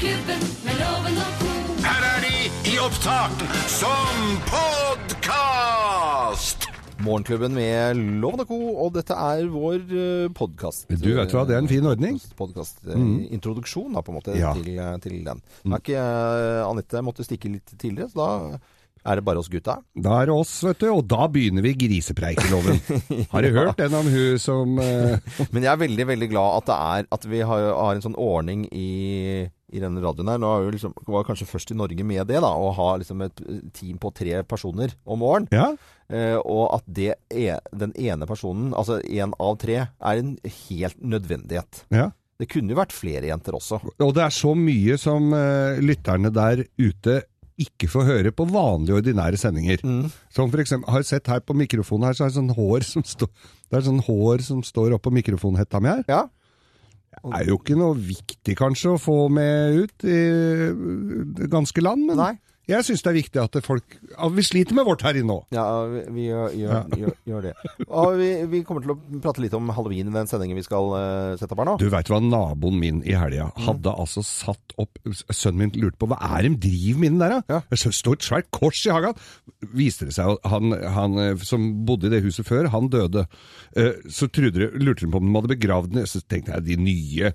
Morgenklubben med loven og ko. Her er de i opptak som podkast! Morgenklubben med Loven og Co. Og dette er vår podkast. Du vet hva, det er en fin ordning. Podkastintroduksjon, da, på en måte, Ja. til, eh, til den. Mm. er ikke eh, Anette måtte stikke litt tidligere, så da er det bare oss gutta. Da er det oss, vet du, og da begynner vi grisepreikeloven. Har du hørt den om hun som uh... Men jeg er veldig, veldig glad at det er at vi har, har en sånn ordning i, i denne radioen her. Nå vi liksom, var kanskje først i Norge med det, da. Å ha liksom et team på tre personer om morgenen. Ja? Eh, og at det er, den ene personen, altså én av tre, er en helt nødvendighet. ja. Det kunne jo vært flere jenter også. Og det er så mye som eh, lytterne der ute ikke får høre på vanlige, ordinære sendinger. Som for eksempel, har jeg sett her på mikrofonen her, så er det sånn hår som står Det er sånn hår som står oppå mikrofonhetta mi her. Ja. Det er jo ikke noe viktig kanskje å få med ut i det ganske land, men Nei. Jeg syns det er viktig at folk at Vi sliter med vårt her inne òg. Ja, vi, vi gjør, gjør, gjør, gjør det. Og vi, vi kommer til å prate litt om halloween i den sendingen vi skal uh, sette opp her nå. Du veit hva naboen min i helga hadde altså satt opp Sønnen min lurte på hva er det de driver med der, da? Ja. Det står et svært kors i hagen. Viste det seg at han, han eh, som bodde i det huset før, han døde. Uh, Så lurte de på om de hadde begravd den. Så tenkte jeg de nye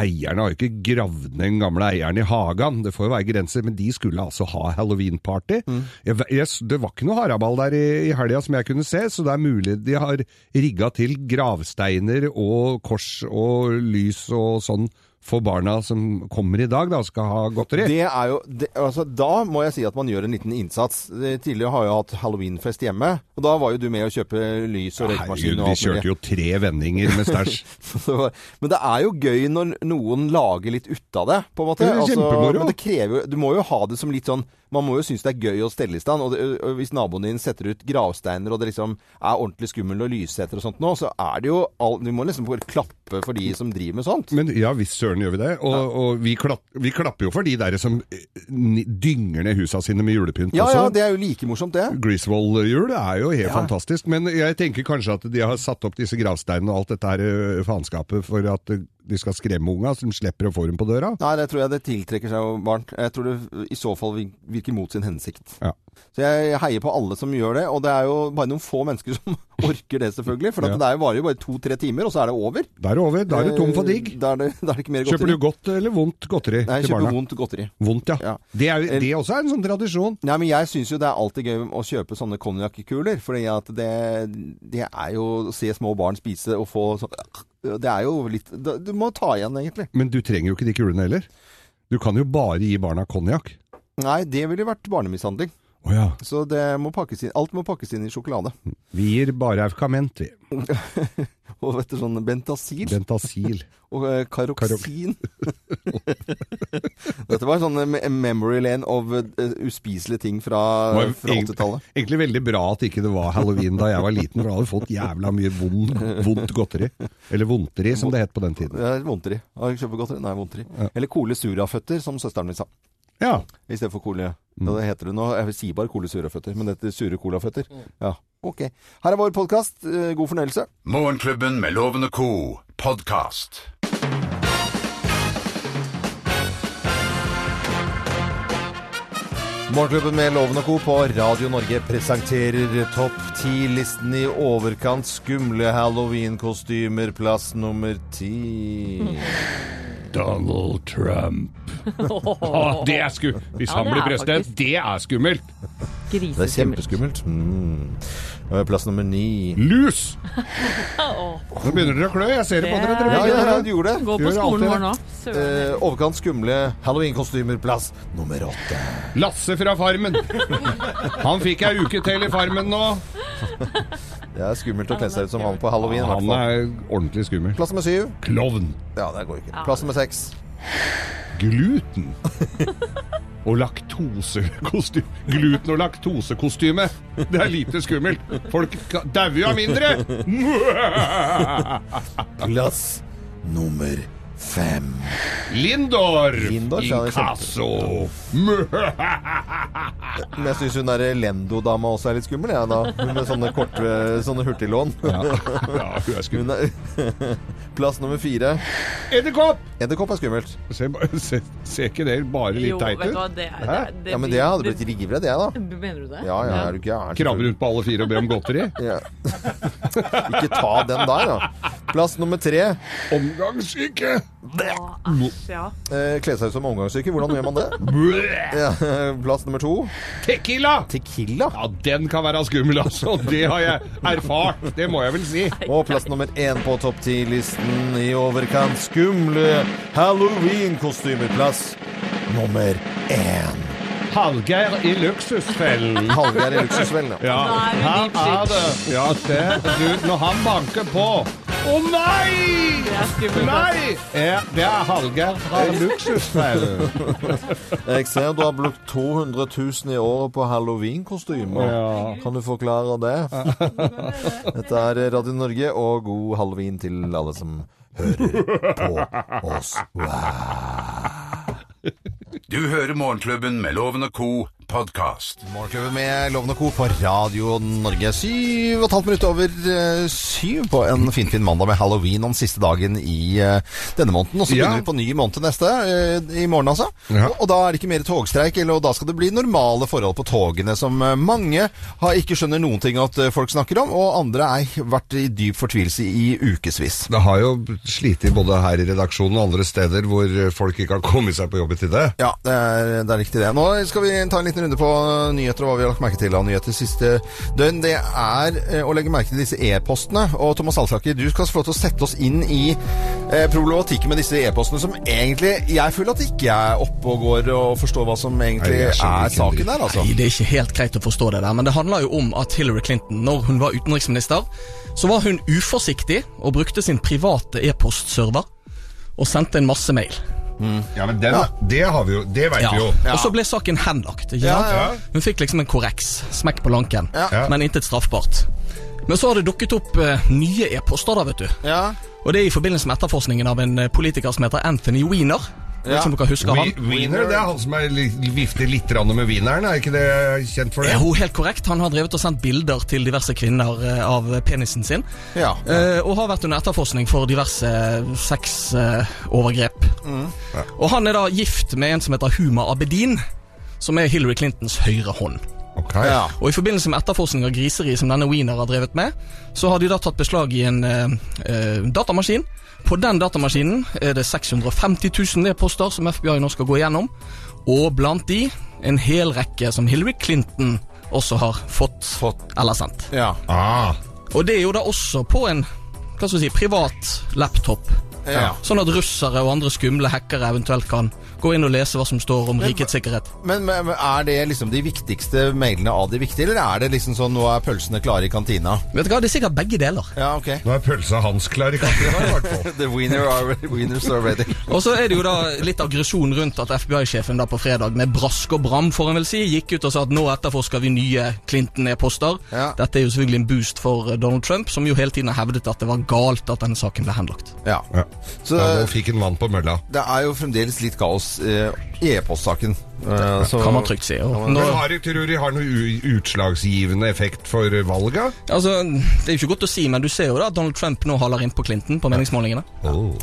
eierne har jo ikke gravd ned den gamle eieren i hagen. Det får jo være grenser, men de skulle altså ha halloween-party. Jeg, det var ikke noe haraball der i, i helga som jeg kunne se, så det er mulig de har rigga til gravsteiner og kors og lys og sånn for barna som kommer i dag da, skal ha godteri. Det er jo, det, altså, da må jeg si at man gjør en liten innsats. Tidligere har jeg hatt halloweenfest hjemme, og da var jo du med å kjøpe lys og røykemaskin vi kjørte jo tre vendinger med stæsj. Men det er jo gøy når noen lager litt ut av det, på en måte. Altså, Det kjempemoro. men det krever Du må jo ha det som litt sånn Man må jo synes det er gøy å stelle i stand. Og, det, og hvis naboen din setter ut gravsteiner, og det liksom er ordentlig skummelt og lyssetter og sånt nå, så er det jo all, Du må liksom klappe for de som driver med sånt. Men ja, visst søren gjør vi det. Og, og vi, klapp, vi klapper jo for de der som eh, dynger ned husa sine med julepynt Ja også. ja, det er jo like morsomt, det. Griswold-jul er jo helt Ja. fantastisk, men jeg tenker kanskje at de har satt opp disse gravsteinene og alt dette her faenskapet for at ø, de skal skremme unga, som slipper å få dem på døra. Nei, det tror jeg det tiltrekker seg barn. Jeg tror det i så fall virker mot sin hensikt. Ja. Så jeg heier på alle som gjør det, og det er jo bare noen få mennesker som orker det, selvfølgelig. For det er jo varer jo bare to-tre timer, og så er det over. Da er det over, da er du tom for digg. Eh, Da er det, da er det ikke mer godteri. Kjøper du godt eller vondt godteri Nei, jeg til kjøper vondt godteri. Vondt, ja. Ja. Det, er, det også er en sånn tradisjon. Nei, men jeg syns jo det er alltid gøy å kjøpe sånne konjakkuler. For det, det er jo å se små barn spise og få sånn Det er jo litt Du må ta igjen, egentlig. Men du trenger jo ikke de kulene heller. Du kan jo bare gi barna konjakk. Nei, det ville vært barnemishandling. Å ja. Så det må pakkes inn, alt må pakkes inn i sjokolade. Vi gir bare Aukament, vi. Og vet du, sånn Bentasil Bentasil. og eh, Karoksin. Dette var sånn eh, memory lane of eh, uspiselige ting fra, fra 80-tallet. Egentlig veldig bra at ikke det var halloween da jeg var liten, for da hadde du fått jævla mye vond, vondt godteri. Eller vondteri, som det het på den tiden. Er vondteri. Har du kjøpt godteri? Nei, vondteri. Eller Kole Suraføtter, som søsteren min sa. Ja. I stedet for Kole ja, Det heter det nå. Jeg sier bare Kole Suraføtter, men det heter Sure Colaføtter. Ja, ok. Her er vår podkast. God fornøyelse. Morgenklubben med Lovende co. podkast. Morgenklubben med Loven og Co. på Radio Norge presenterer topp ti-listen i overkant skumle halloweenkostymer, plass nummer ti. Donald Trump. Ah, det er sku... Hvis Ja, han det blir er president, faktisk- det er skummelt! Det er kjempeskummelt. Mm. Plass nummer ni. Lus! Nå begynner dere å klø. Jeg ser det på dere. dere Ja, ja, du gjorde det. Gå på skolen vår nå. Eh, overkant skumle halloweenkostymer, plass nummer åtte. Lasse fra Farmen. Han fikk ei uke til i Farmen nå. Det er skummelt å kle seg ut som han på halloween. i Han er ordentlig skummel. Plass nummer syv. Klovn. Ja, det går ikke. Plass nummer seks. Gluten. Og laktosekostyme. Gluten- og laktosekostyme. Det er lite skummelt. Folk dauer jo av mindre. Plass nummer fem. Lindor. Lindor, er Inkasso. Men jeg syns hun der Lendo-dama også er litt skummel, jeg, da. Hun med sånne korte sånne hurtiglån. Ja, ja, hun er skummel. Hun er Plass nummer fire. Edderkopp. Edderkopp er skummelt. Se, se, ser, ser ikke det bare litt teit ut? det, det, det Ja, men det hadde blitt livredd, jeg, da. Mener du det? Ja, ja, er du gæren? Krabbe rundt på alle fire og be om godteri? Ja. Ikke ta den der, da. Plass nummer tre. Omgangssyke! Ja. Eh, Kle seg ut som omgangssyke. Hvordan gjør man det? Plass nummer to. Tequila! Tequila. Ja, den kan være skummel, altså. Det har jeg erfart. Det må jeg vel si. Og plass nummer én på topp ti-listen i overkant skumle halloween-kostymer. Plass nummer én. Hallgeir i luksusfellen. Hallgeir i luksusfellen. Ja. Ja, er her er det. Ja, se. Du, når han banker på Å nei! Det er skummelt. Nei! Ja, det er Hallgeir fra luksusfellen. Jeg ser du har brukt 200 000 i året på halloween-kostymer. Ja. Kan du forklare det? Dette er Radio Norge, og god halloween til alle som hører på oss. Du hører Morgenklubben med Loven og Co. podkast. Morgenklubben med Loven og Co. på Radio Norge. Syv og et halvt minutt over eh, syv på en finfin mandag med halloween den siste dagen i eh, denne måneden. Og så Ja. begynner vi på ny måned neste, eh, i morgen altså. Ja. Og, og da er det ikke mer togstreik, eller, og da skal det bli normale forhold på togene, som mange har ikke skjønner noen ting at folk snakker om, og andre har vært i dyp fortvilelse i ukevis. Det har jo slitt både her i redaksjonen og andre steder hvor folk ikke har kommet seg på jobb i tide. Ja, det er, det er riktig det. Nå skal vi ta en liten runde på nyheter og hva vi har lagt merke til av nyheter siste døgn. Det er eh, å legge merke til disse e-postene. Og Thomas Alsaker, du skal få lov til å sette oss inn i eh, problematikken med disse e-postene, som egentlig jeg føler at ikke er oppe og går og forstår hva som egentlig Nei, er saken der, altså. Nei, det er ikke helt greit å forstå det der, men det handler jo om at Hillary Clinton, når hun var utenriksminister, så var hun uforsiktig og brukte sin private e-postserver og sendte en masse mail. Ja, men den, det har vi jo, det vet Ja. vi jo. Og så ble saken henlagt. ikke sant? ja. Hun fikk liksom en korreks, smekk på lanken, Ja. men intet straffbart. Men så har det dukket opp uh, nye e-poster, da, vet du. Ja, Og det er i forbindelse med etterforskningen av en eh, politiker som heter Anthony Weiner. Ja. ikke om dere husker han? Wiener, det er han som er, li- vifter litt med wieneren, er ikke det kjent for det? Ja, er helt korrekt. Han har drevet og sendt bilder til diverse kvinner eh, av penisen sin. ja. Eh, og har vært under etterforskning for diverse sexovergrep. Og han er da gift med en som heter Huma Abedin, som er Hillary Clintons høyre hånd. Ok. ja. Og i forbindelse med etterforskning av griseri som denne Wiener har drevet med, så har de da tatt beslag i en eh, eh, datamaskin. På den datamaskinen er det 650 000 e-poster som FBI nå skal gå igjennom. Og blant de en hel rekke som Hillary Clinton også har fått, Fått. eller sendt. ja. Ah, Og det er jo da også på en hva skal vi si, privat laptop. Ja. Sånn at russere og andre skumle hackere eventuelt kan gå inn og lese hva som står om rikets sikkerhet. Men, men men er det liksom de viktigste mailene av de viktige, eller er det liksom sånn nå er pølsene klare i kantina? Vet du hva, Det er sikkert begge deler. Ja, ok. nå er pølsa hans klar i kantina i hvert fall. The winner are, winners are ready. Og så er det jo da litt aggresjon rundt at FBI-sjefen da på fredag med brask og bram, får en vel si, gikk ut og sa at nå etterforsker vi nye Clinton-e-poster. Ja. Dette er jo selvfølgelig en boost for Donald Trump, som jo hele tiden har hevdet at det var galt at denne saken ble henlagt. Ja. Ja. Så Ja, nå fikk en vann på mølla. det er jo fremdeles litt kaos eh, i e-postsaken. Eh, så- Kan man trygt si. Nå, Men har tror du de har noe utslagsgivende effekt for valget? altså, det er jo ikke godt å si, men du ser jo da at Donald Trump nå haler inn på Clinton på meningsmålingene. Oh.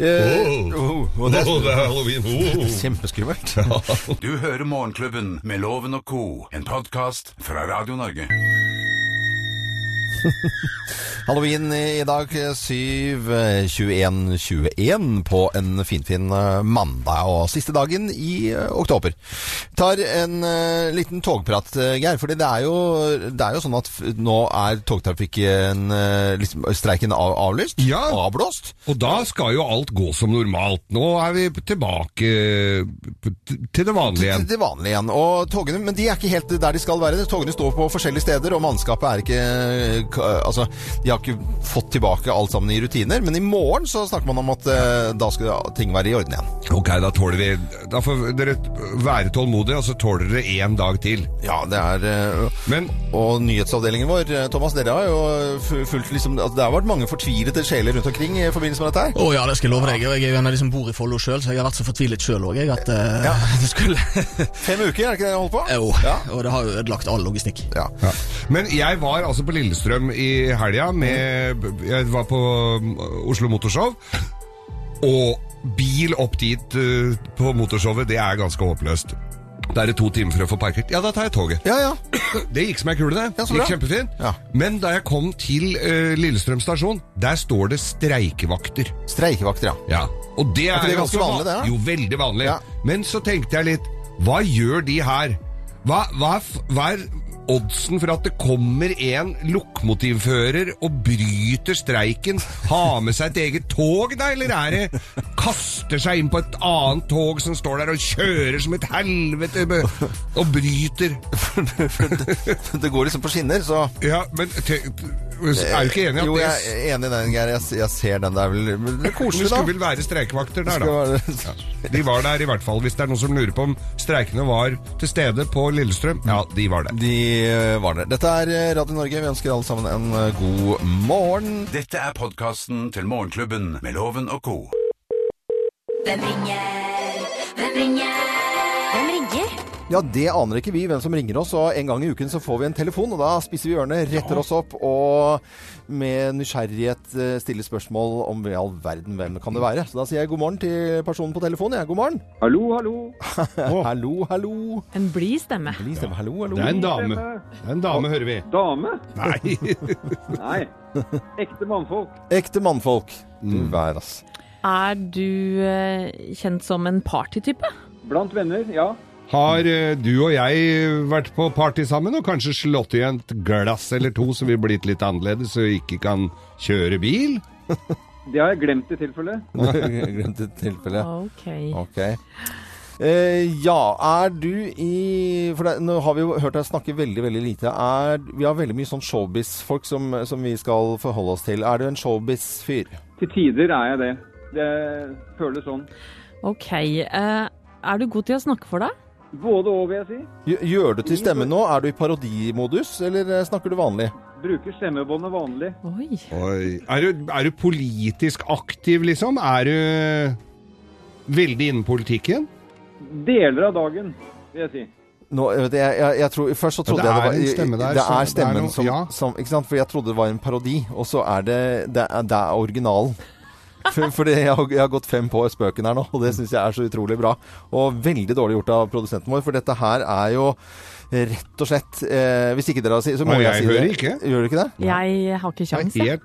Eh, Oh. oh, det er det er halloween. Oh. kjempeskummelt. Du hører Morgenklubben med Loven og Co. En podkast fra Radio Norge. Halloween i dag 7.21.21 på en finfin fin mandag og siste dagen i eh, oktober. Tar en eh, liten togprat, Geir. For det er, jo, det er jo sånn at nå er togtrafikken liksom, Streiken av, avlyst? Ja. Avblåst? Og da skal jo alt gå som normalt. Nå er vi tilbake til det vanlige igjen. Til det vanlige igjen. Og togene, men de er ikke helt der de skal være. Togene står på forskjellige steder, og mannskapet er ikke Altså, de har ikke fått tilbake alt sammen i rutiner. Men i morgen så snakker man om at eh, da skal ting være i orden igjen. Ok, da tåler vi Da får dere være tålmodige, og så tåler dere én dag til. Ja, det er eh, Men Og nyhetsavdelingen vår, eh, Thomas, dere har jo fulgt liksom altså, Det har vært mange fortvilete sjeler rundt omkring i forbindelse med dette her. Å ja, det skal jeg love deg. og Jeg er jo en av de som bor i Follo sjøl, så jeg har vært så fortvilet sjøl òg, jeg, at eh, det skulle Fem uker, er det ikke det jeg holder på? Jo, Ja. og det har jo ødelagt all logistikk. Ja. Ja. Men jeg var altså på Lillestrøm i helga med Jeg var på um, Oslo Motorshow. Og bil opp dit eh, på motorshowet, det er ganske håpløst. Da er det to timer for å få parkert. Ja, da tar jeg toget. Ja, ja. Det gikk som ei kule, det. Ja, gikk kjempefint. Ja. Men da jeg kom til uh, Lillestrøm stasjon, der står det streikevakter. Streikevakter, ja. Ja. Og det er, er det ganske vanlig, det, da? Jo, veldig vanlig. Men så tenkte jeg litt Hva gjør de her? Hva, hva, er hva er oddsen for at det kommer en lokomotivfører og bryter streiken, har med seg et eget tog, da, eller er det kaster seg inn på et annet tog som står der og kjører som et helvete og bryter? Det går liksom på skinner, så Ja, men er du ikke enig i at Jo, jeg er enig i den, Geir. Jeg, jeg ser den. der er vel det er koselig, da. skulle vel være streikevakter der, da? være- De var der i hvert fall. Hvis det er noen som lurer på om streikene var til stede på Lillestrøm, ja, de var der. De eh, var der. Dette er eh, Radio Norge. Vi ønsker alle sammen en eh, god morgen. Dette er podkasten til Morgenklubben med Loven og co. Hvem ringer? Hvem ringer? Hvem ringer? Ja, det aner ikke vi hvem som ringer oss, og en gang i uken så får vi en telefon, og da spiser vi ørene, retter oss opp og med nysgjerrighet eh, stiller spørsmål om i all verden hvem kan det være. Så da sier jeg god morgen til personen på telefonen. Jeg, god morgen. Hallo, hallo. Hallo, hallo. En blid stemme. Bli stemme. Hallo, hallo. Det er en dame. Det er en dame, hører vi. Dame? Nei. Nei. Ekte mannfolk. Ekte mannfolk. Du vær, ass. Er du eh, kjent som en partytype? Blant venner, ja. Har eh, du og jeg vært på party sammen og kanskje slått i et glass eller to så vi blitt litt annerledes og ikke kan kjøre bil? Det har jeg glemt i tilfelle. Glemt i tilfelle. Ok. Ok. Eh, ja, er du i For det, nå har vi jo hørt deg snakke veldig veldig lite. Er, vi har veldig mye sånn showbiz-folk som, som vi skal forholde oss til. Er du en showbiz-fyr? Til tider er jeg det. Det føles sånn. Ok. eh, er du god til å snakke for deg? Både og, vil jeg si. Gjør- du til stemme nå? Er du i parodimodus, eller eh, snakker du vanlig? Bruker stemmebåndet vanlig. Oi. Oi. Er, du, er du politisk aktiv, liksom? Er du veldig innen politikken? Deler av dagen, vil jeg si. Nå, jeg, jeg, jeg, jeg tror, først så Ja, trodde det jeg er det var en stemme der, Det er stemmen det er noe- som, ja. som Ikke sant? For jeg trodde det var en parodi, og så er det Det er, det er originalen. For, fordi jeg, har- jeg har gått fem på spøken her nå, og det syns jeg er så utrolig bra. Og veldig dårlig gjort av produsenten vår, for dette her er jo rett og slett eh, Hvis ikke dere har sagt så må jeg, jeg si hører det. ikke. Gjør du ikke det? Jeg har ikke Det kjangs, jeg.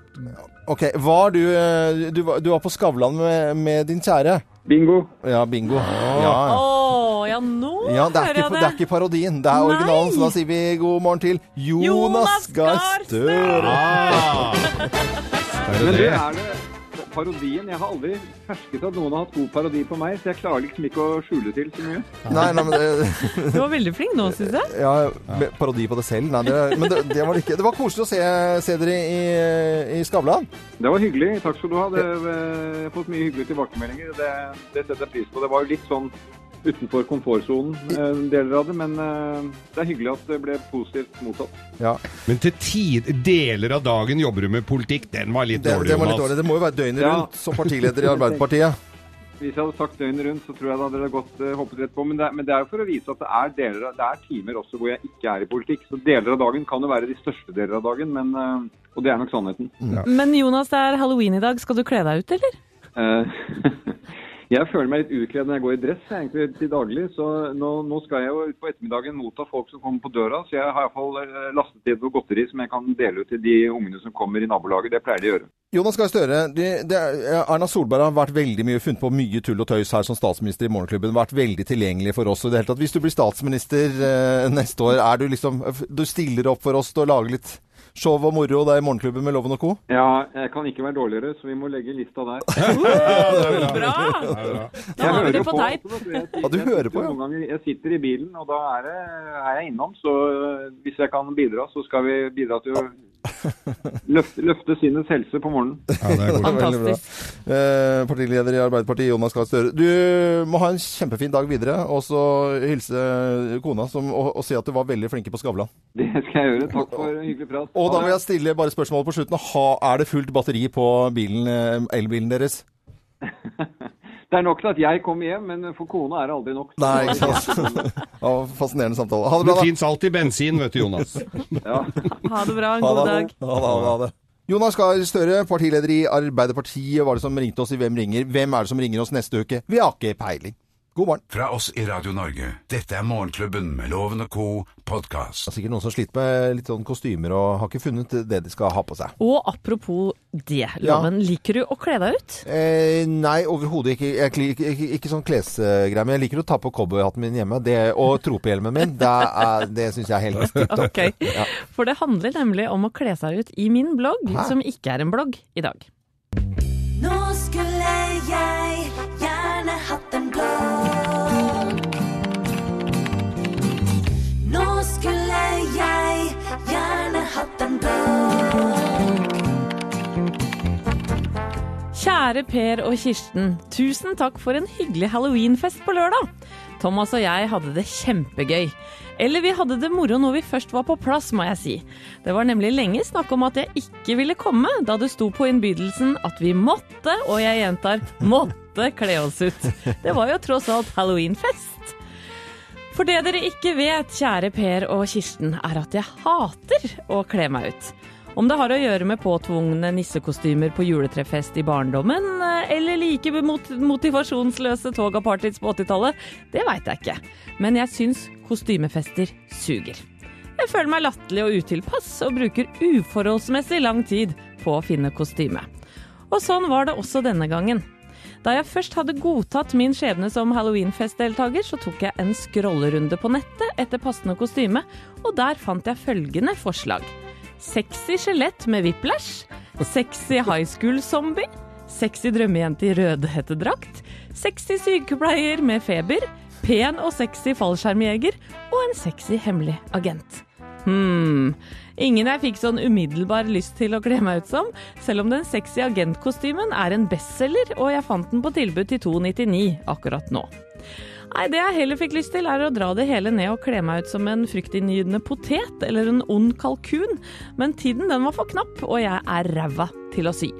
Ok, Var du eh, Du, var- du var på Skavlan med, med din kjære? Bingo. Ja, bingo. Ja. Oh, ja, nå Ja, det er, hører ikke, jeg det er ikke parodien, det er Nei. originalen. Så da sier vi god morgen til Jonas Jonas Gahr Støre. ah. Det er Men det det. er det. Parodien Jeg har aldri fersket at noen har hatt god parodi på meg, så jeg klarer liksom ikke å skjule til så mye. Nei, nei, men det, Du var veldig flink nå, syns jeg. Ja, med parodi på deg selv. Nei, det, men det, det var det ikke. Det var koselig å se, se dere i, i Skavlan. Det var hyggelig. Takk skal du ha. Det, jeg har fått mye hyggelige tilbakemeldinger. Det, det setter jeg pris på. Det var jo litt sånn utenfor komfortsonen, eh, deler av det, men eh, det er hyggelig at det ble positivt mottatt. Ja, Men til tid, deler av dagen jobber du med politikk. Den var litt dårlig, det var litt Jonas. dårlig. Det må jo være døgnet Ja. rundt som partileder i Arbeiderpartiet. Hvis jeg hadde sagt døgnet rundt, så tror jeg det hadde gått uh, hoppet rett på. Men det, men det er jo for å vise at det er, deler, av- det er timer også hvor jeg ikke er i politikk. Så deler av dagen kan jo være de største deler av dagen, men, uh, og det er nok sannheten. Men Jonas, det er halloween i dag. Skal du kle deg ut, eller? Eh, jeg føler meg litt utkledd når jeg går i dress egentlig til daglig, så nå, nå skal jeg jo ut på ettermiddagen motta folk som kommer på døra. Så jeg har iallfall lastet inn noe godteri som jeg kan dele ut til de ungene som kommer i nabolaget. Det pleier de å gjøre. Jonas Gahr Støre, er- Erna Solberg har vært veldig mye funnet på mye tull og tøys her som statsminister i Morgenklubben. Vært veldig tilgjengelig for oss. Og det hele tatt, hvis du blir statsminister eh, neste år, er du liksom Du stiller opp for oss til å lage litt show og moro der i Morgenklubben med Loven og co.? Ja, jeg kan ikke være dårligere, så vi må legge lista der. Bra! Da har vi det på teip. Ja, du hører på, ja. Noen ganger, jeg sitter i bilen, og da er, er jeg innom. Så øh, hvis jeg kan bidra, så skal vi bidra til å løfte, løfte sinnets helse på morgenen. Ja, det er godt. Bra. Fantastisk. Eh, partileder i Arbeiderpartiet, Jonas Gahr Støre. Du må ha en kjempefin dag videre, og så hilse kona som, og, og si at du var veldig flinke på Skavlan. Det skal jeg gjøre. Takk for en hyggelig prat. Og da vil jeg stille bare spørsmål på slutten. Ha, er det fullt batteri på bilen, eh, elbilen deres? Det er nok til at jeg kommer hjem, men for kona er det aldri nok. Nei, ikke sant. Ja, fascinerende samtale. Ha det Det bra, da. fins alltid bensin, vet du, Jonas. Ja. Ha det bra. Ha God det. dag. Ha det, ha det, ha det. Jonas Gahr Støre, partileder i Arbeiderpartiet, var det som ringte oss i Hvem ringer? Hvem er det som ringer oss neste uke? Vi har ikke peiling. God morgen. Fra oss i Radio Norge. Dette er Morgenklubben med Loven og co. podkast. Det er sikkert noen som sliter med litt sånn kostymer og har ikke funnet det de skal ha på seg. Og apropos det, Loven. Liker du å kle deg ut? Eh, nei, overhodet ikke. Jeg, ikke, ikke, ikke sånn klesgreie. Men jeg liker å ta på cowboyhatten min hjemme det, og tropehjelmen min. Det, er- det syns jeg er helt tipp topp. Ok. For det handler nemlig om å kle seg ut i min blogg, Hæ? som ikke er en blogg, i dag. Nå skulle jeg Kjære Per og Kirsten, tusen takk for en hyggelig halloweenfest på lørdag. Thomas og jeg hadde det kjempegøy. Eller vi hadde det moro når vi først var på plass, må jeg si. Det var nemlig lenge snakk om at jeg ikke ville komme, da det sto på innbydelsen at vi måtte, og jeg gjentar måtte, kle oss ut. Det var jo tross alt halloweenfest. For det dere ikke vet, kjære Per og Kirsten, er at jeg hater å kle meg ut. Om det har å gjøre med påtvungne nissekostymer på juletrefest i barndommen, eh, eller like mot motivasjonsløse toga-parties på 80-tallet, det veit jeg ikke. Men jeg syns kostymefester suger. Jeg føler meg latterlig og utilpass, og bruker uforholdsmessig lang tid på å finne kostyme. Og sånn var det også denne gangen. Da jeg først hadde godtatt min skjebne som halloweenfestdeltaker, så tok jeg en scrollerunde på nettet etter passende kostyme, og der fant jeg følgende forslag. Sexy skjelett med whiplash, sexy high school-zombie, sexy drømmejente i rødhettedrakt, sexy sykepleier med feber, pen og sexy fallskjermjeger og en sexy hemmelig agent. Hmm. Ingen jeg fikk sånn umiddelbar lyst til å kle meg ut som, selv om den sexy agentkostymen er en bestselger, og jeg fant den på tilbud til 299 akkurat nå. Nei, det jeg heller fikk lyst til, er å dra det hele ned og kle meg ut som en fryktinngytende potet eller en ond kalkun, men tiden den var for knapp, og jeg er ræva til å sy.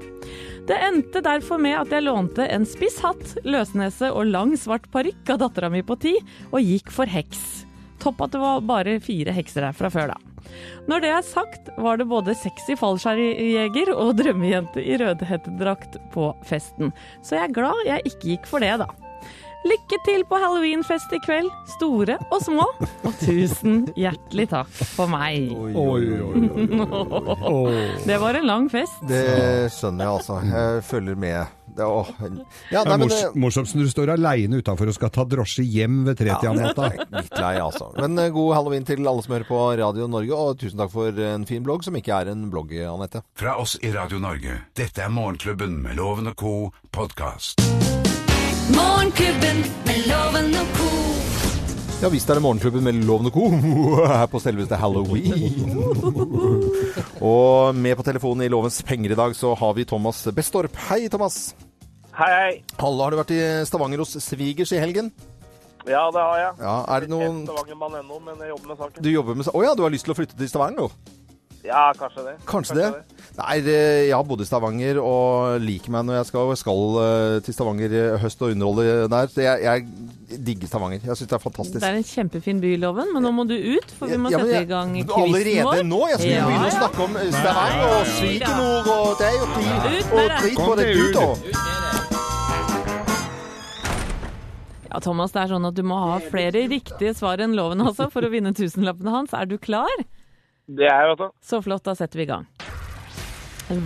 Det endte derfor med at jeg lånte en spiss hatt, løsnese og lang svart parykk av dattera mi på ti, og gikk for heks. Topp at det var bare fire hekser her fra før, da. Når det er sagt, var det både sexy fallskjermjeger og drømmejente i rødhettedrakt på festen, så jeg er glad jeg ikke gikk for det, da. Lykke til på halloweenfest i kveld, store og små, og tusen hjertelig takk for meg. Oi, oi, oi Det var en lang fest. Det skjønner jeg altså. Jeg følger med. Det. Ja, Det nei, er men det, morsomst når du står aleine utafor og skal ta drosje hjem ved tretida om natta. litt lei, altså. Men eh, god halloween til alle som hører på Radio Norge, og tusen takk for en fin blogg, som ikke er en blogg, Anette. Fra oss i Radio Norge. Dette er Morgenklubben med Loven og co. podkast. Morgenklubben med Loven og co. Ja visst er det Morgenklubben med Loven og Co. her på selveste halloween. og med på telefonen i Lovens penger i dag så har vi Thomas Bestorp. Hei, Thomas. Hei, hei. Halla, har du vært i Stavanger hos svigers i helgen? Ja, det har jeg. Ja, er det noen Stavangermann ennå, men jeg jobber med saken. Du jobber med Å ja, du har lyst til å flytte til Stavanger nå? Ja, kanskje det. Kanskje det? Nei, jeg har bodd i Stavanger og liker meg når jeg skal, skal eh, til Stavanger i høst og underholde der. Så jeg, jeg digger Stavanger. Jeg syns det er fantastisk. Det er en kjempefin by, Loven, men nå må du ut, for vi må Ja, sette jeg- i gang quizen vår. Allerede nå? Jeg skulle Ja, begynne å snakke om eh, Stavanger og Ja, svigermor og det og med Og drit på det deg ut, da. Ja, Thomas, det er sånn at du må ha flere riktige svar enn loven også for å vinne tusenlappene hans. Er du klar? Det er jeg, vet du. Så flott, da setter vi i gang.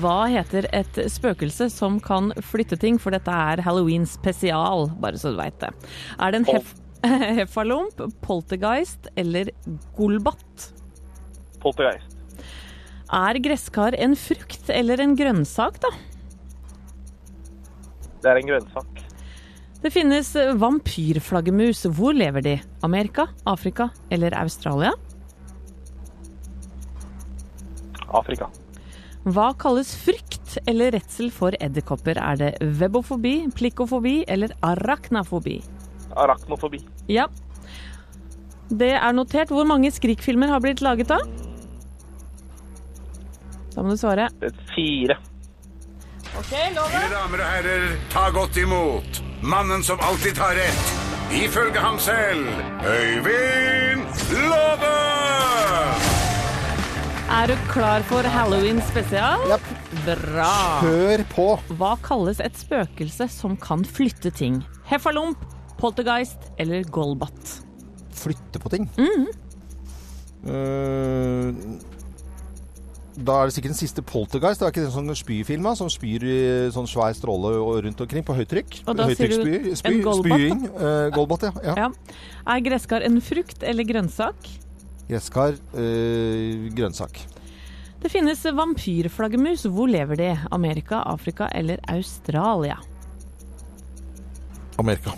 Hva heter et spøkelse som kan flytte ting, for dette er halloween spesial, bare så du veit det. Er det en hef heffalump, poltergeist eller golbat? Poltergeist. Er gresskar en frukt eller en grønnsak, da? Det er en grønnsak. Det finnes vampyrflaggermus. Hvor lever de? Amerika, Afrika eller Australia? Afrika. Hva kalles frykt eller redsel for edderkopper? Er det webofobi, plikofobi eller arachnafobi? Arachnofobi. Ja. Det er notert. Hvor mange skrikfilmer har blitt laget da? Da må du svare. Det er fire. Mine damer og herrer, ta godt imot mannen som alltid tar rett. Ifølge ham selv Øyvind Låve! Er du klar for halloween spesial? Ja, Bra. Hør på! Hva kalles et spøkelse som kan flytte ting? Heffalump, poltergeist eller golbat? Flytte på ting. Mhm. Uh, da er det sikkert den siste Poltergeist. Det er ikke den sånn spyfilma som spyr i sånn svær stråle rundt omkring på høytrykk? Og da sier du en Golbat? Spying. Uh, Golbat, ja. ja. Ja. Er gresskar en frukt eller grønnsak? Gresskar. Øh, grønnsak. Det finnes vampyrflaggermus. Hvor lever de? Amerika, Afrika eller Australia? Amerika.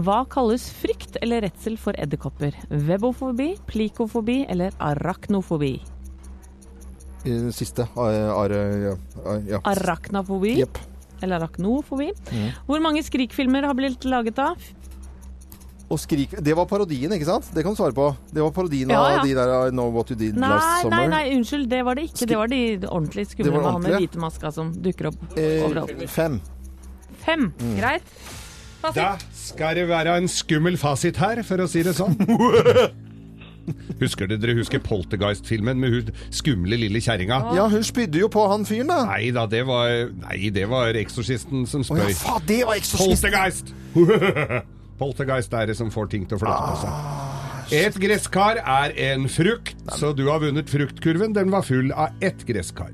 Hva kalles frykt eller redsel for edderkopper? Webofobi, plikofobi eller arachnofobi? Den siste. Ar, ja. Ja. Arachnofobi Yep. eller arachnofobi. Hvor mange skrikfilmer har blitt laget da? Og skrik Det var parodien, ikke sant? Det kan du svare på. Det var parodien Ja, ja. av de der I Know What You Did Nei, Last nei, Summer. nei, unnskyld, det var det ikke. Det var de ordentlig Det skumle var med han med hvite maska som dukker opp Eh, overalt. fem. Fem. Greit. Fasit. Da skal det være en skummel fasit her, for å si det sånn. Husker dere, dere husker Poltergeist-filmen med hun skumle lille kjerringa? Ja, hun spydde jo på han fyren, da. Nei da, det var, nei, det var eksorsisten som Å ja, faen, det var Eksorsisten! Poltergeist! Poltergeist er det som får ting til å flytte på seg. Et gresskar er en frukt, så du har vunnet fruktkurven. Den var full av ett gresskar.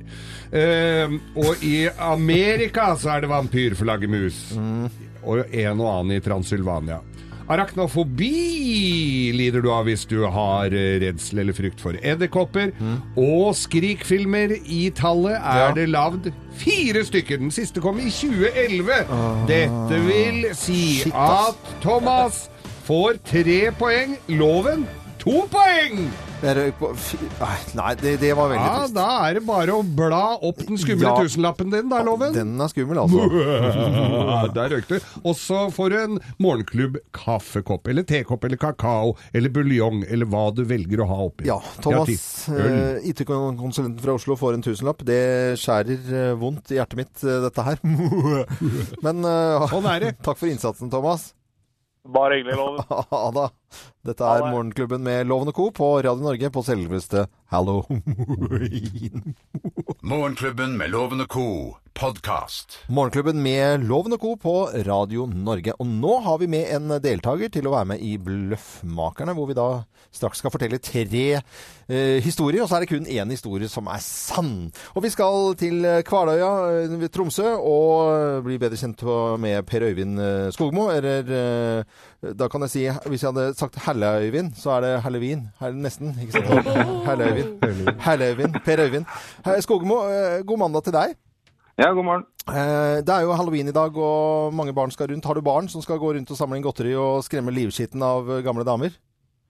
Uh, og i Amerika så er det vampyrflaggermus. Og en og annen i Transylvania. Arachnofobi lider du av hvis du har eh, redsel eller frykt for edderkopper. Og skrikfilmer i tallet er Ja. det lagd fire stykker. Den siste kom i 2011. Dette vil si Shit, at Thomas får tre poeng. Loven to poeng! Fy- Nei, det, det var veldig Ja, trist. da er det bare å bla opp den skumle Ja. tusenlappen din, da, Loven. Den er skummel, altså. Der røyk du. Og så får du en morgenklubb kaffekopp, eller tekopp, eller kakao, eller buljong, eller hva du velger å ha oppi. Ja, Thomas, eh, IT-konsulenten fra Oslo, får en tusenlapp. Det skjærer eh, vondt i hjertet mitt, eh, dette her. Men det. takk for innsatsen, Thomas. Bare hyggelig, Loven. Ha da. Dette er. Morgenklubben med Loven og Co. på Radio Norge på selveste Halloween. Morgenklubben med Loven og co. podkast. Morgenklubben med Loven og Co. på Radio Norge. Og nå har vi med en deltaker til å være med i Bløffmakerne, hvor vi da straks skal fortelle tre eh, historier. Og så er det kun én historie som er sann. Og vi skal til eh, Kvaløya eh, ved Tromsø og bli bedre kjent med Per Øyvind eh, Skogmo. Eller eh, da kan jeg si, hvis jeg hadde sagt Helle-Øyvind, så er det Halloween. Nesten, ikke sant? Helle-Øyvind. Helle-Øyvind. Per Øyvind. Skogmo, eh, god mandag til deg. Ja, god morgen. Eh, Det er jo halloween i dag, og mange barn skal rundt. Har du barn som skal gå rundt og samle inn godteri og skremme livskitten av eh, gamle damer?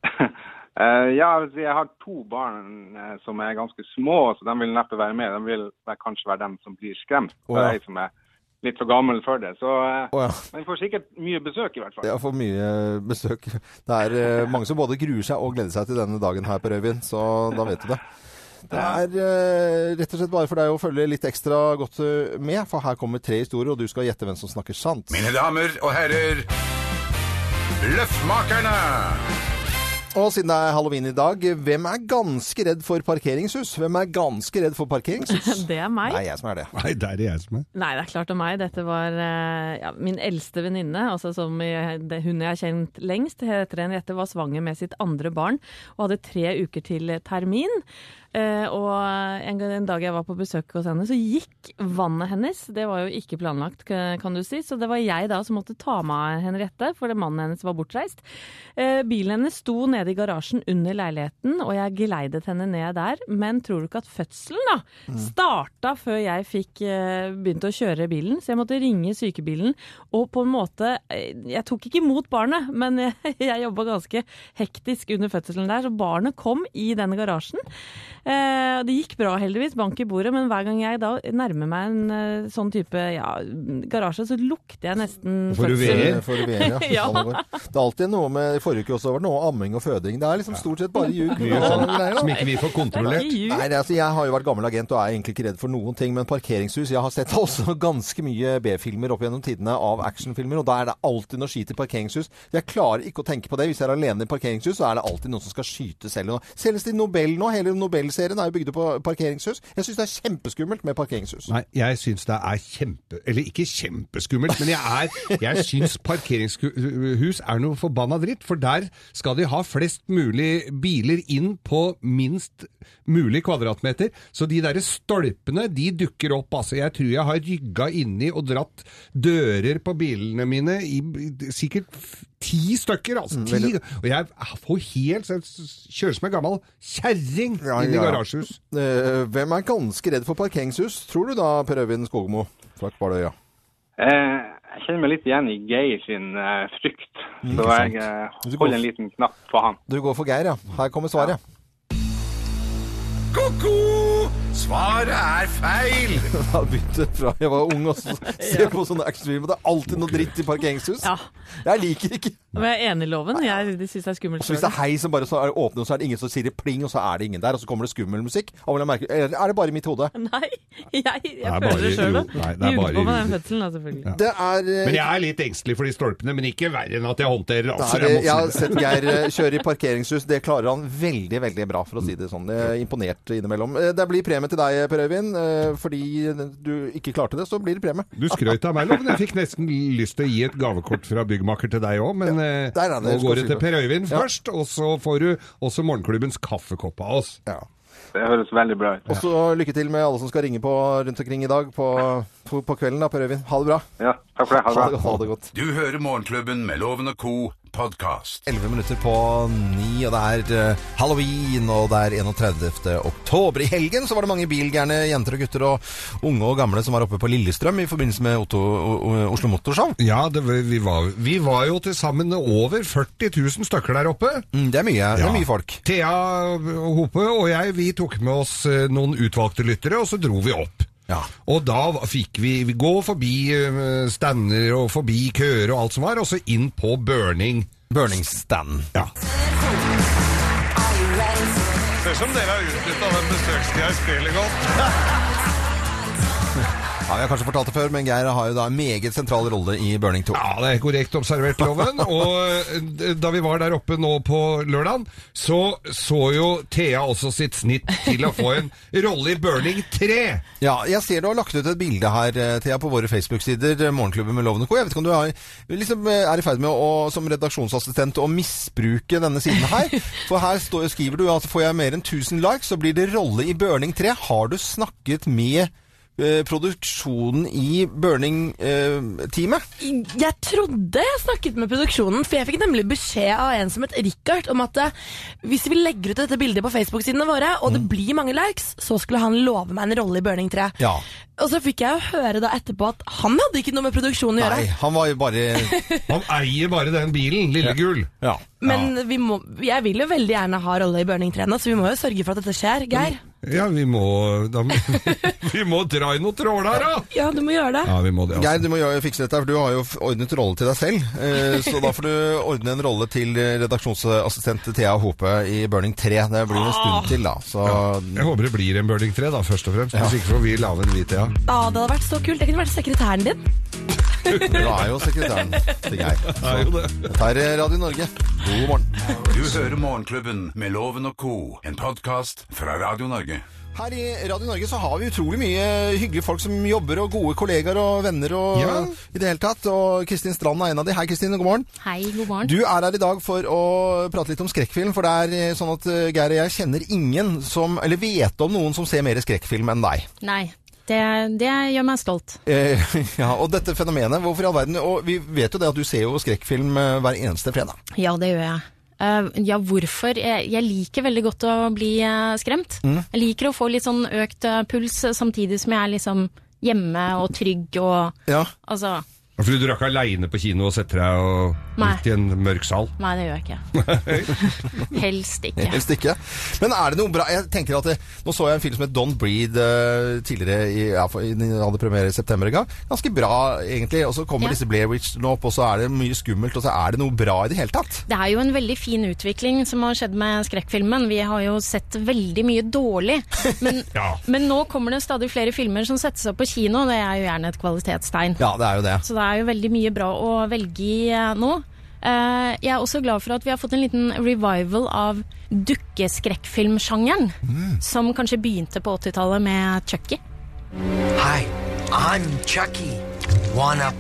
Eh, ja, jeg har to barn som er ganske små, så de vil neppe være med. De vil kanskje være dem som blir skremt. Oh, ja. jeg som er litt for gammel for det. Så oh, ja. men vi får sikkert mye besøk, i hvert fall. Jeg får mye besøk. Det er mange som både gruer seg og gleder seg til denne dagen her på Rødvin, så da vet du det. Det er uh, rett og slett bare for deg å følge litt ekstra godt eh, med, for her kommer tre historier, og du skal gjette hvem som snakker sant. Mine damer og herrer, Løffmakerne! Og siden det er halloween i dag, hvem er ganske redd for parkeringshus? Hvem er ganske redd for parkeringshus? Det er meg. Nei, jeg som er det. Nei, det er det jeg som er. Nei, det er klart det er meg. Dette var eh, ja, min eldste venninne, altså som jeg, det, hun jeg har kjent lengst. Heter Henriette var svanger med sitt andre barn og hadde tre uker til termin. Uh, og en, en dag jeg var på besøk hos henne, så gikk vannet hennes. Det var jo ikke planlagt, kan du si. Så det var jeg da som måtte ta med av Henriette, for mannen hennes var bortreist. Uh, bilen hennes sto nede i garasjen under leiligheten, og jeg geleidet henne ned der. Men tror du ikke at fødselen da starta før jeg fikk eh, begynt å kjøre bilen? Så jeg måtte ringe sykebilen, og på en måte eh, Jeg tok ikke imot barnet, men jeg, jeg jobba ganske hektisk under fødselen der, så barnet kom i denne garasjen. Eh, det gikk bra, heldigvis, bank i bordet, men hver gang jeg da nærmer meg en sånn type ja, garasje, så lukter jeg nesten Får du fødsel. veer? For ja. Ja. Det er alltid noe med I forrige uke også var det noe amming og føding. Det er liksom stort sett bare ljug. Sånn som ikke vi får er kontrollert. Nei, det, er altså, Jeg har jo vært gammel agent og er egentlig ikke redd for noen ting, men parkeringshus Jeg har sett også ganske mye B-filmer opp gjennom tidene av actionfilmer, og da er det alltid noe skit i parkeringshus. Jeg klarer ikke å tenke på det. Hvis jeg er alene i parkeringshus, så er det alltid noen som skal skyte selv. Senest i Nobel nå, hele serien er jo bygd på parkeringshus. Jeg syns det er kjempeskummelt med parkeringshus. Nei, jeg syns det er kjempe... Eller ikke kjempeskummelt, men jeg, er, jeg syns parkeringshus er noe forbanna dritt. For der skal de ha flest mulig biler inn på minst mulig kvadratmeter. Så de derre stolpene, de dukker opp. Altså, jeg tror jeg har rygga inni og dratt dører på bilene mine i sikkert ti stykker. Altså, Mm, ti. Og jeg får helt jeg Kjører som en gammel kjerring Ja, inn i ja, ja. garasjehus. Eh, hvem er ganske redd for parkeringshus, tror du da, Per Øyvind Skogmo fra Kvaløya? Eh, jeg kjenner meg litt igjen i Geir sin uh, frykt, Mm, så jeg går- holder en liten knapp på han. Du går for Geir, ja. Her kommer svaret. Ko-ko! Svaret er feil! Jeg har begynt fra jeg var ung og ser se på sånne actionfilmer. Det er alltid noe dritt i parkeringshus. Ja. Jeg liker ikke Men jeg er enig i loven. Jeg syns det er skummelt Så hvis det er hei som bare så er åpner, og så er det ingen som sier pling, og så er det ingen der, og så kommer det skummel musikk. Eller er det bare i mitt hode? Nei, jeg, jeg er føler det sjøl. det er bare på med den fødselen, da, selvfølgelig. Det er eh, Men jeg er litt engstelig for de stolpene, men ikke verre enn at jeg håndterer. det Altså, er, jeg har det. sett Geir eh, kjøre i parkeringshus. Det klarer han veldig, veldig bra, for å si det sånn. Jeg er imponert innimellom. Eh, Det blir premie til deg, Per Øyvind. eh, Fordi du ikke klarte det, så blir det premie. Du skrøt av meg, men Jeg fikk nesten lyst til å gi et gavekort fra byggmaker til deg òg, men ja, der er det. nå går det til Per Øyvind Ja. først, og så får du også morgenklubbens kaffekopp av oss. Ja. Det høres veldig bra ut. Og så lykke til med alle som skal ringe på rundt omkring i dag på, på, på kvelden, da, Per Øyvind. Ha det bra. Ja, takk for det. Ha Ha det det, ha det godt. Du hører Morgenklubben med Loven og Co. podkast. 11 minutter på 9, og det er eh, halloween, og det er 31. oktober. I helgen så var det mange bilgærne jenter og gutter og unge og gamle som var oppe på Lillestrøm i forbindelse med Otto, Oslo Motorshow. Ja, det, vi, var, vi var jo til sammen over 40 000 stykker der oppe. Mm, det er mye. Det er mye folk. Thea Hope og jeg, vi tok med oss eh, noen utvalgte lyttere, og så dro vi opp. Ja. Og da fikk vi, vi gå forbi eh, stander og forbi køer og alt som var, og så inn på burning. Stand Ja. Ser ut som dere har utnytta den besøkstida i spillet godt. Ja, Vi har kanskje fortalt det før, men Geir har jo da en meget sentral rolle i Burning 2. Ja, det er korrekt observert, Loven. Og da vi var der oppe nå på lørdagen, så så jo Thea også sitt snitt til å få en rolle i Burning 3. Ja, jeg ser du har lagt ut et bilde her, eh, Thea, på våre Facebook-sider, eh, Morgenklubben med Loven Co. Jeg vet ikke om du har, liksom, eh, er i ferd med å, som redaksjonsassistent å misbruke denne siden her. For her står, skriver du at får jeg mer enn 1000 likes, så blir det rolle i Burning 3. Har du snakket med produksjonen i Burning-teamet? Jeg trodde jeg snakket med produksjonen, for jeg fikk nemlig beskjed av en som het Richard om at eh, hvis vi legger ut dette bildet på Facebook-sidene våre, og det blir mange likes, så skulle han love meg en rolle i Burning 3. ja. Og så fikk jeg jo høre da etterpå at han hadde ikke noe med produksjonen å gjøre. Nei, han var jo bare Han eier bare den bilen, Lillegull. Ja. Men vi må, jeg vil jo veldig gjerne ha rolle i Burning 3 nå, så vi må jo sørge for at dette skjer. Geir? Ja, vi må, da, vi må dra i noen tråler, da! Ja, du må gjøre det. Ja, vi må det, Geir, altså. du må gjøre, fikse dette, for du har jo ordnet rolle til deg selv. Eh, så da får du ordne en rolle til redaksjonsassistent Thea Hope i Burning 3. Det blir en stund til, da. Så Jeg håper det blir en Burning 3, da, først og fremst. Hvis ikke får vi lage en hvit, Thea. Ja, det hadde vært så kult. Jeg kunne vært sekretæren din. Du er jo sekretæren til Geir. Er. Dette er Radio Norge. God morgen. Du hører Morgenklubben med Loven og Co. En podkast fra Radio Norge. Her i Radio Norge så har vi utrolig mye hyggelige folk som jobber, og gode kollegaer og venner og Ja. i det hele tatt. Og Kristin Strand er en av de. Hei, Kristin. God morgen. Hei, god morgen. Du er her i dag for å prate litt om skrekkfilm, for det er eh, sånn at eh, Geir og jeg kjenner ingen som, eller vet om noen som ser mer skrekkfilm enn deg. Nei, det, det gjør meg stolt. Eh, ja, og dette fenomenet, hvorfor i all verden Og vi vet jo det at du ser jo skrekkfilm eh, hver eneste fredag. Ja, det gjør jeg. Uh, ja, hvorfor? Jeg, jeg liker veldig godt å bli eh, skremt. Mm. Jeg liker å få litt sånn økt puls, samtidig som jeg er liksom hjemme og trygg og Ja. Altså, Fordi du drar ikke aleine på kino og setter deg og midt i en mørk sal? nei, det gjør jeg ikke. Helst ikke. Helst ikke. Men er det noe bra Jeg tenker at det, Nå så jeg en film som het Don't Breathe uh, tidligere i, ja, for, i- den hadde premiere i september en gang. Ganske bra, egentlig. Og så kommer Ja. disse Blair Witch-ene opp, og så er det mye skummelt, og så er det noe bra i det hele tatt. Det er jo en veldig fin utvikling som har skjedd med skrekkfilmen. Vi har jo sett veldig mye dårlig. Men, Ja. men nå kommer det stadig flere filmer som settes opp på kino. Det er jo gjerne et kvalitetstegn. Ja, det er jo det. Så det er jo veldig mye bra å velge i eh, nå. Eh, jeg er også glad for at vi har fått en liten revival av dukkeskrekkfilmsjangeren. Som kanskje begynte på 80-tallet med Chucky. Hi, I'm Chucky. Wanna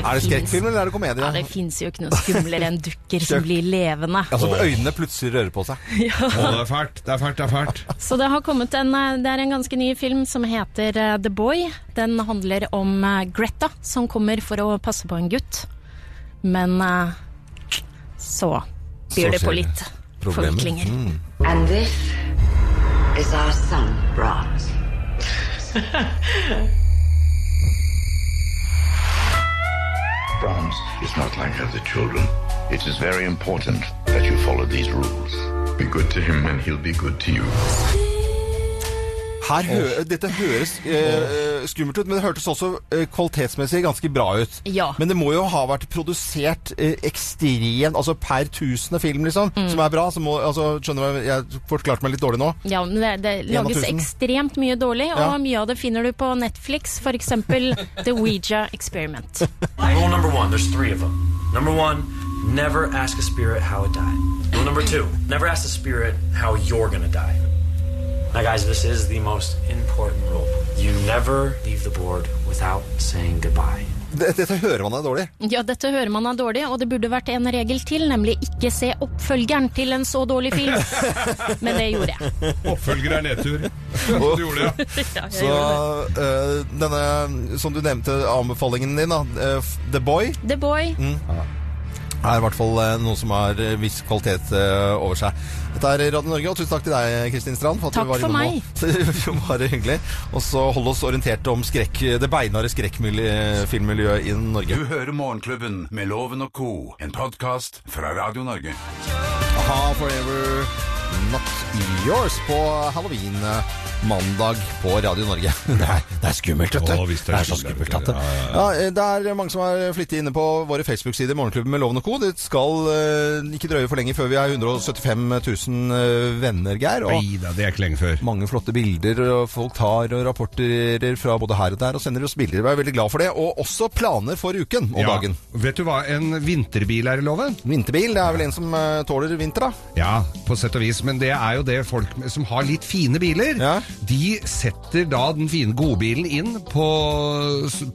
Er det skrekkfilm eller er det komedie? Ja, det fins jo ikke noe skumlere enn dukker som blir levende. Altså øynene plutselig rører på seg. Ja. Å, det er fælt, det er fælt, det er fælt. Så det har kommet en, eh, det er en ganske ny film som heter eh, The Boy. Den handler om eh, Greta som kommer for å passe på en gutt. Men så byr Så det på litt forviklinger. Mm. And this is our son, Brahms. Is not like other children. It is very important that you follow these rules. Be good to him and he'll be good to you. Her hø Dette høres eh, skummelt ut, men det hørtes også eh, kvalitetsmessig ganske bra ut. Ja. Men det må jo ha vært produsert eh, ekstremt Altså per tusende film, liksom, Mm. som er bra. Må, altså, skjønner du, Jeg forklarte meg litt dårlig nå. Ja, men det, det lages ekstremt mye dårlig, og Ja. mye av det finner du på Netflix, f.eks. The Ouija Experiment. Rule number one, there's three of them. Number one, never ask a spirit how it died. Rule number two, never ask the spirit how you're gonna die. Now, guys, this is the most important rule. You never leave the board without saying goodbye. Dette, hører man er dårlig. Ja, dette hører man er dårlig, og det burde vært en regel til, nemlig ikke se oppfølgeren til en så dårlig film. Men det gjorde jeg. Oppfølger er nedtur. Du gjorde det, ja. Ja, Så gjorde eh, denne, som du nevnte, anbefalingen din, da, eh, The Boy, The Boy. mm, er i hvert fall eh, noe som har eh, viss kvalitet eh, over seg. Dette er Radio Norge, og tusen takk til deg, Kristin Strand. For at Takk du var for meg. var hyggelig. Og så hold oss orientert om skrekk, det beinharde skrekkfilmmiljøet i Norge. Du hører Morgenklubben med Loven og co., en podkast fra Radio Norge. Aha, Forever Not Yours på halloween mandag på Radio Norge. Det er, det er skummelt, vet du. Å, det, er det så skummelt. At det. ja, Ja, eh, det er mange som er flittig inne på våre Facebook-sider, Morgenklubben med Loven og Co. Det skal uh, ikke drøye for lenge før vi er 175 000 eh, venner, Geir. Og Nei da, det er ikke lenge før. mange flotte bilder, og folk tar og rapporterer fra både her og der og sender oss bilder. Vi er veldig glad for det. Og også planer for uken og Ja. dagen. Vet du hva en vinterbil er i loven? Vinterbil, det er vel en som uh, tåler vinter, da? Ja, på sett og vis, men det er jo det folk som har litt fine biler. De setter da den fine godbilen inn på,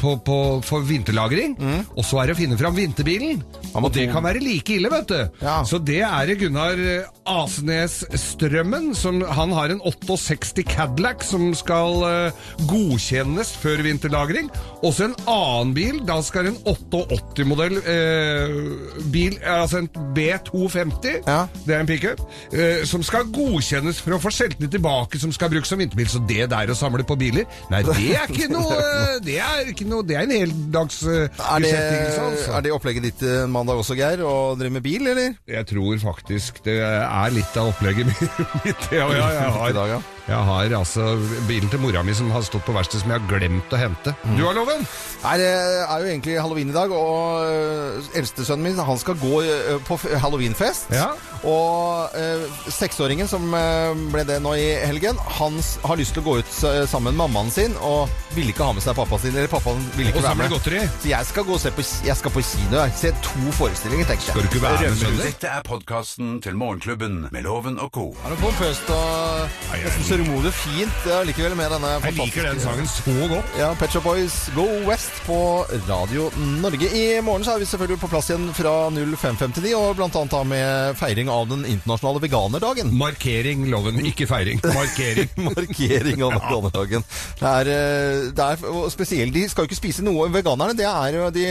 på, på, for vinterlagring, og så er det å finne fram vinterbilen. Og det kan være like ille, vet du. Så det er Gunnar eh, Asnes Strømmen, som han har en 68 Cadillac som skal uh, godkjennes før vinterlagring. Også en annen bil, da skal en 88-modell uh, bil, altså en B250, det er en pickup, uh, som skal godkjennes for å få skjeltene tilbake, som skal brukes som vinterbil. Så det der å samle på biler, nei, det er ikke noe Det er, ikke noe, det er en heldags eh, Er det, altså. er det opplegget ditt eh, mandag også, Geir? Å drive med bil, eller? Jeg tror faktisk det er litt av opplegget mitt. Ja, ja, jeg, har, I dag, ja. Jeg har altså bilen til mora mi som har stått på verkstedet, som jeg har glemt å hente. Mm. Du har loven? Nei, det er jo egentlig halloween i dag, og øh, eldstesønnen min han skal gå øh, på halloweenfest. Ja. Og eh, seksåringen som øh, ble det nå i helgen, han har lyst til å gå ut sammen med mammaen sin, og ville ikke ha med seg pappaen sin, eller pappaen ville ikke Og være med. godteri. Så jeg skal gå og se på, jeg skal på kino, jeg. Se to forestillinger, tenker jeg. Skal du ikke være med. Dette er podkasten til Morgenklubben med Loven og co. Han er pompøst og nesten sørgmodig og fint likevel med denne Jeg liker den sangen så godt. Ja, Pet Shop Boys Go West på Radio Norge. I morgen så er vi selvfølgelig på plass igjen fra 05.59, og blant annet da med feiring av den internasjonale veganerdagen. Markering, loven, ikke feiring. Markering. Markering av veganerdagen. Det er, eh, det er spesielt, de skal jo ikke spise noe, veganerne, det er jo de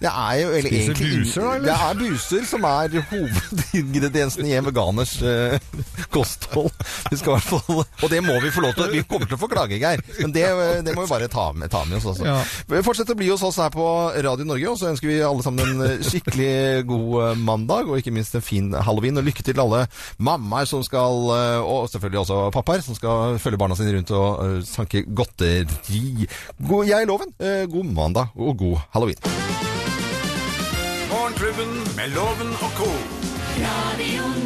det er jo eller Spiser egentlig buser, da, eller? Det er buser som er hovedingrediensen i en veganers uh, kosthold. Vi skal i hvert fall, og det må vi få lov til. Vi kommer til å få klage, Geir. Men det, det må vi bare ta med, ta med oss Altså. Ja. Fortsett å bli hos oss her på Radio Norge, og så ønsker vi alle sammen en eh, skikkelig god eh, mandag, og ikke minst en fin halloween. Og lykke til alle mammaer som skal, eh, og selvfølgelig også pappaer, som skal følge barna sine rundt og eh, sanke godteri. God, jeg er Loven. Eh, God mandag og god halloween. Morgenklubben med Loven og co. Radio.